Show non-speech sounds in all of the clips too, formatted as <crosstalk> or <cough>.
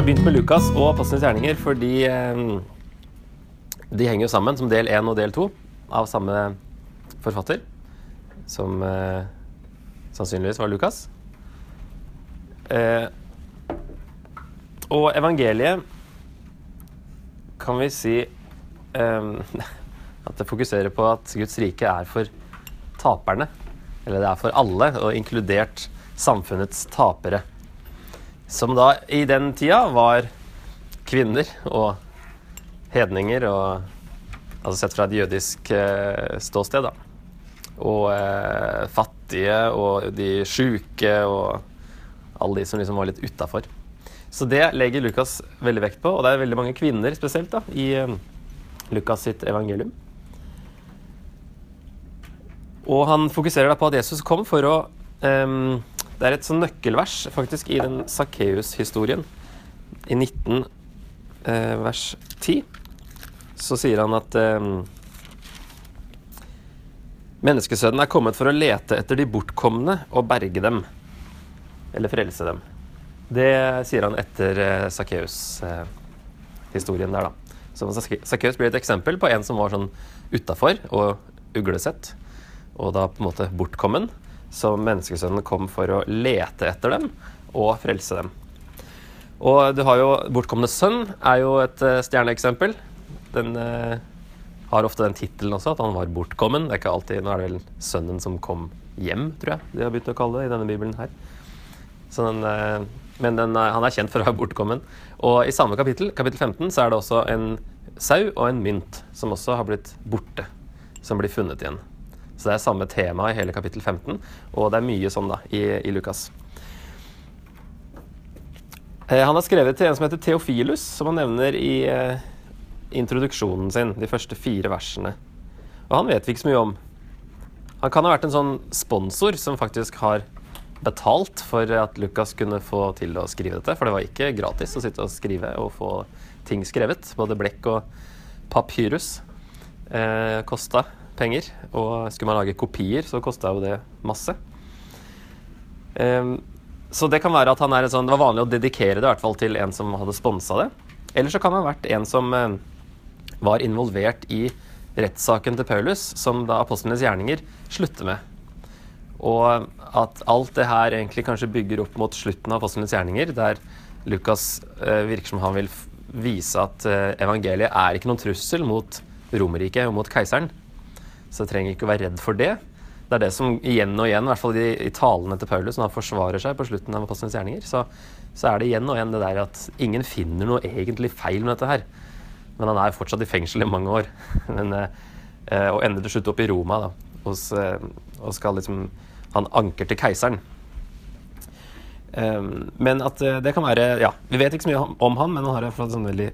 har begynt med Lukas og Apostlenes gjerninger fordi eh, de henger jo sammen som del én og del to av samme forfatter, som eh, sannsynligvis var Lukas. Eh, og evangeliet kan vi si <laughs> at det fokuserer på at Guds rike er for taperne. Eller det er for alle, og inkludert samfunnets tapere. Som da i den tida var kvinner og hedninger, og, altså sett fra et jødisk eh, ståsted, da. Og eh, fattige og de sjuke og alle de som liksom var litt utafor. Så det legger Lukas veldig vekt på, og det er veldig mange kvinner spesielt da, i eh, Lukas sitt evangelium. Og han fokuserer da på at Jesus kom for å um, Det er et sånn nøkkelvers faktisk i den Sakkeus-historien. I 19 eh, vers 10 så sier han at eh, Menneskesønnen er kommet for å lete etter de bortkomne og berge dem. Eller frelse dem. Det sier han etter eh, Sakkeus-historien der, da. Så Sakkeus blir et eksempel på en som var sånn utafor og uglesett, og da på en måte bortkommen. Så menneskesønnen kom for å lete etter dem og frelse dem. Og du har jo Bortkomne sønn er jo et uh, stjerneeksempel. Den uh, har ofte den tittelen også, at han var bortkommen. Det er ikke alltid, Nå er det vel sønnen som kom hjem, tror jeg de har begynt å kalle det i denne bibelen her. Den, uh, men den, han er kjent for å være bortkommen. Og i samme kapittel, kapittel 15, så er det også en sau og en mynt som også har blitt borte. Som blir funnet igjen. Så det er samme tema i hele kapittel 15, og det er mye sånn da i, i Lukas. Eh, han har skrevet til en som heter Theofilus, som han nevner i eh, introduksjonen sin, de første fire versene. Og han vet vi ikke så mye om. Han kan ha vært en sånn sponsor som faktisk har betalt for at Lukas kunne få til å skrive dette. For det var ikke gratis å sitte og skrive og få ting skrevet. Både blekk og papyrus eh, kosta penger. Og skulle man lage kopier, så kosta jo det masse. Um, så det kan være at han er en sånn, det var vanlig å dedikere det i hvert fall til en som hadde sponsa det. Eller så kan han ha vært en som eh, var involvert i rettssaken til Paulus, som da apostlenes gjerninger slutter med. Og at alt det her egentlig kanskje bygger opp mot slutten av apostlenes gjerninger, der Lukas uh, virker som han vil vise at uh, evangeliet er ikke noen trussel mot Romerriket og mot keiseren. Så jeg trenger ikke å være redd for det det er det som igjen og igjen, i hvert fall i, i talene til Paulus, når han forsvarer seg på slutten av apostlenes gjerninger, så, så, er det igjen og igjen det der at ingen finner noe egentlig feil med dette her. Men han er fortsatt i fengsel i mange år. <laughs> Men, eh, og ender til slutt opp i Roma da, hos, eh, og skal liksom Han anker til keiseren. Um, men at uh, det kan være Ja, vi vet ikke så mye om han, men han har et sånn veldig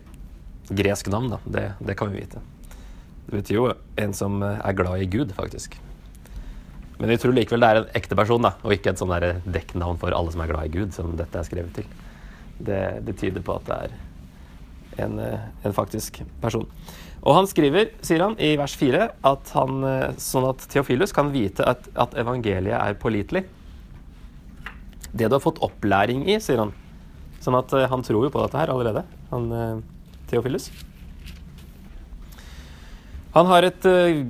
gresk navn, da. Det, det kan vi vite. Det betyr jo en som er glad i Gud, faktisk. Men vi tror likevel det er en ekte person, da, og ikke et sånn dekknavn for alle som er glad i Gud, som dette er skrevet til. Det, det tyder på at det er en, eh, en, faktisk person. Og han skriver, sier han i vers 4, at han, eh, sånn at Theofilus kan vite at, at evangeliet er pålitelig. Det du har fått opplæring i, sier han. Sånn at eh, han tror jo på dette her allerede, han Theofilus. Han har et uh,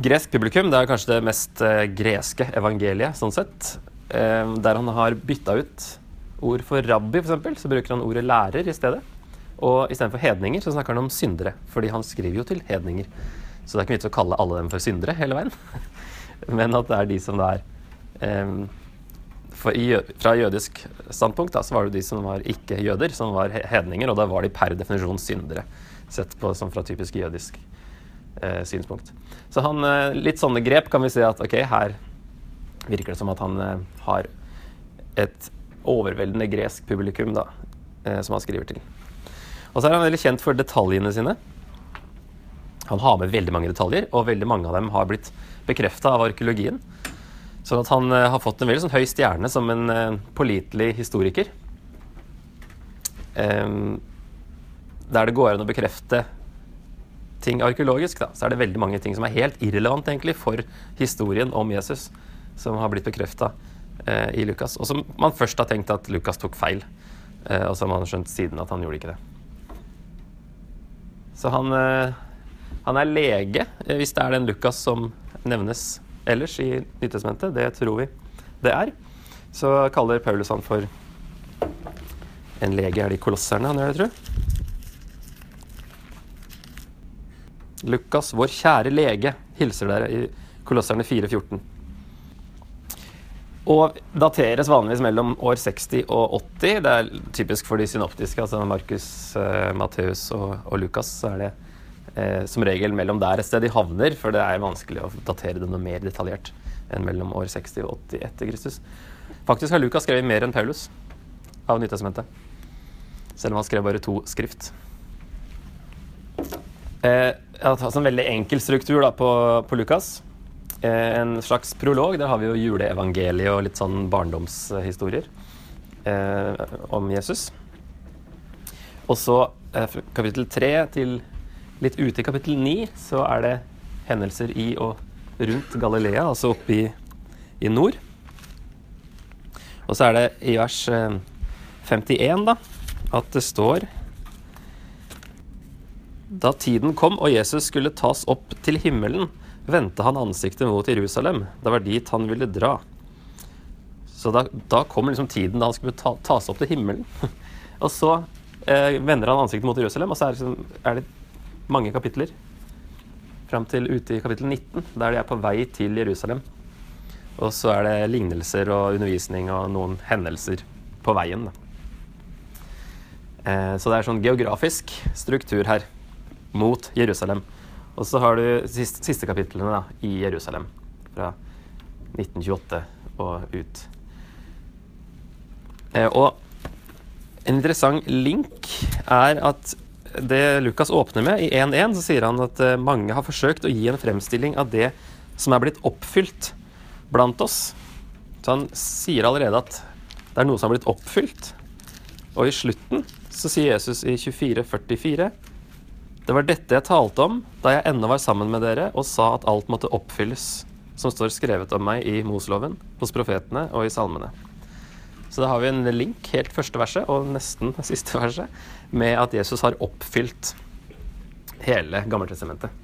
gresk publikum. Det er kanskje det mest uh, greske evangeliet, sånn sett. Uh, der han har bytta ut ord for rabbi, f.eks., så bruker han ordet lærer i stedet. Og istedenfor hedninger så snakker han om syndere, fordi han skriver jo til hedninger. Så det er ikke vits å kalle alle dem for syndere hele veien. <laughs> Men at det er de som det er um, i, Fra jødisk standpunkt da, så var det de som var ikke jøder, som var hedninger, og da var de per definisjon syndere, sett på som fra typisk jødisk eh, synspunkt. Så han, eh, litt sånne grep kan vi se at ok, her virker det som at han eh, har et overveldende gresk publikum da, eh, som han skriver til. Og så er han veldig kjent for detaljene sine. Han har med veldig mange detaljer, og veldig mange av dem har blitt bekrefta av arkeologien. Sånn at han har fått en veldig sånn, høy stjerne som en pålitelig historiker. Um, der det går an å bekrefte ting arkeologisk, da, så er det veldig mange ting som er helt irrelevant egentlig for historien om Jesus, som har blitt bekrefta eh, i Lukas. Og som man først har tenkt at Lukas tok feil. Eh, og så har skjønt siden at han gjorde ikke det. Så han, eh, han er lege, eh, hvis det er den Lukas som nevnes ellers i Nytestamentet. Det tror vi det er. Så kaller Paulus han for en lege. Er det i Kolosserne han gjør det, tror jeg? Lukas, vår kjære lege, hilser dere i Kolosserne 4,14. Og dateres vanligvis mellom år 60 og 80. Det er typisk for de synoptiske, altså Markus, eh, Matteus og, og, Lukas. Så er det eh, som regel mellom der et sted de havner, for det er vanskelig å datere det noe mer detaljert enn mellom år 60 og 80 etter Kristus. Faktisk har Lukas skrevet mer enn Paulus av Nytestamentet. Selv om han skrev bare to skrift. Eh, jeg har tatt en veldig enkel struktur da, på, på Lukas. Eh, en slags prolog. Der har vi jo juleevangeliet og litt sånn barndomshistorier eh, om Jesus. Og så eh, kapittel tre til litt ute i kapittel ni så er det hendelser i og rundt Galilea, altså oppe i, i nord. Og så er det i vers 51 eh, da, at det står Da tiden kom og Jesus skulle tas opp til himmelen, vendte han ansiktet mot Jerusalem. Det var dit han ville dra. Så da, da kom liksom tiden da han skulle ta, tas opp til himmelen. <laughs> og så eh, vender han ansiktet mot Jerusalem, og så er, liksom, er det mange kapitler fram til ute i kapittel 19, der de er på vei til Jerusalem. Og så er det lignelser og undervisning og noen hendelser på veien. Eh, så det er sånn geografisk struktur her mot Jerusalem. Og så har du siste, siste kapitlene da, i Jerusalem, fra 1928 og ut. Eh, og en interessant link er at det Lukas åpner med, i 1.1, så sier han at eh, mange har forsøkt å gi en fremstilling av det som er blitt oppfylt blant oss. Så han sier allerede at det er noe som har blitt oppfylt. Og i slutten så sier Jesus i 24.44 det var dette jeg talte om da jeg ennå var sammen med dere og sa at alt måtte oppfylles, som står skrevet om meg i Mosloven, hos profetene og i salmene. Så da har vi en link, helt første verset og nesten <laughs> siste verset, med at Jesus har oppfylt hele Gammeltestamentet.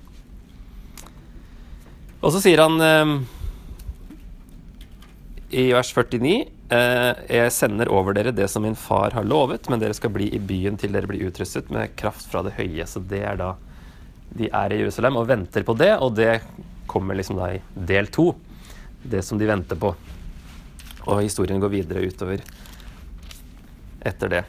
Og så sier han eh, i vers 49 Eh, jeg sender over dere det som min far har lovet, men dere skal bli i byen til dere blir utrustet med kraft fra det høye. Så det er da De er i Jerusalem og venter på det, og det kommer liksom da i del to. Det som de venter på. Og historien går videre utover etter det.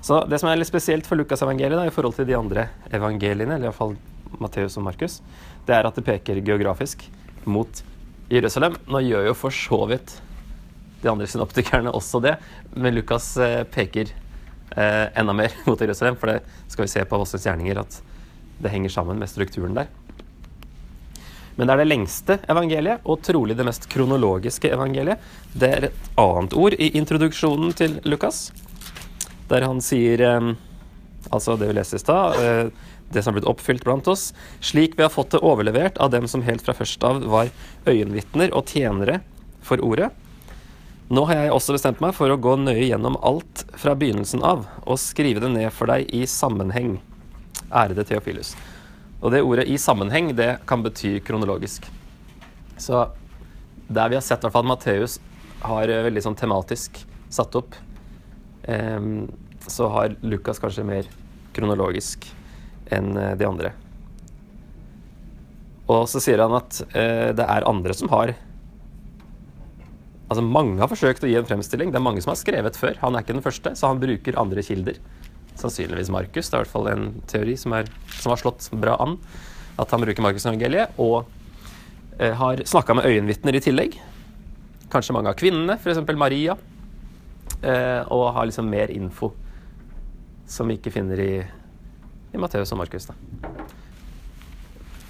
Så det som er litt spesielt for Lukasevangeliet i forhold til de andre evangeliene, eller iallfall Matteus og Markus, det er at det peker geografisk mot Jerusalem. Nå gjør jo for så vidt de andre synoptikerne også det. Men Lukas eh, peker eh, enda mer <laughs> mot Jerusalem, for det skal vi se på Vossens gjerninger at det henger sammen med strukturen der. Men det er det lengste evangeliet, og trolig det mest kronologiske evangeliet. Det er et annet ord i introduksjonen til Lukas, der han sier eh, Altså det vi leste i stad, det som har blitt oppfylt blant oss, slik vi har fått det overlevert av dem som helt fra først av var øyenvitner og tjenere for ordet. Nå har jeg også bestemt meg for å gå nøye gjennom alt fra begynnelsen av og skrive det ned for deg i sammenheng, ærede Theofilus. Og det ordet 'i sammenheng' det kan bety kronologisk. Så der vi har sett hvert fall Matteus har eh, veldig sånn tematisk satt opp, um, så har Lukas kanskje mer kronologisk enn eh, de andre. Og så sier han at eh, det er andre som har Altså Mange har forsøkt å gi en fremstilling. Det er mange som har skrevet før. Han er ikke den første, så han bruker andre kilder. Sannsynligvis Markus. Det er i hvert fall en teori som, er, som har slått bra an. At han bruker Markus-evangeliet. Og eh, har snakka med øyenvitner i tillegg. Kanskje mange av kvinnene, f.eks. Maria. Eh, og har liksom mer info som vi ikke finner i, i Matteus og Markus.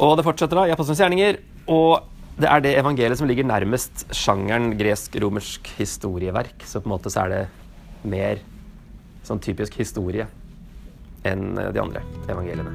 Og det fortsetter da i Apostelens gjerninger. Og det er det evangeliet som ligger nærmest sjangeren gresk-romersk historieverk. Så på en måte så er det mer sånn typisk historie enn de andre evangeliene.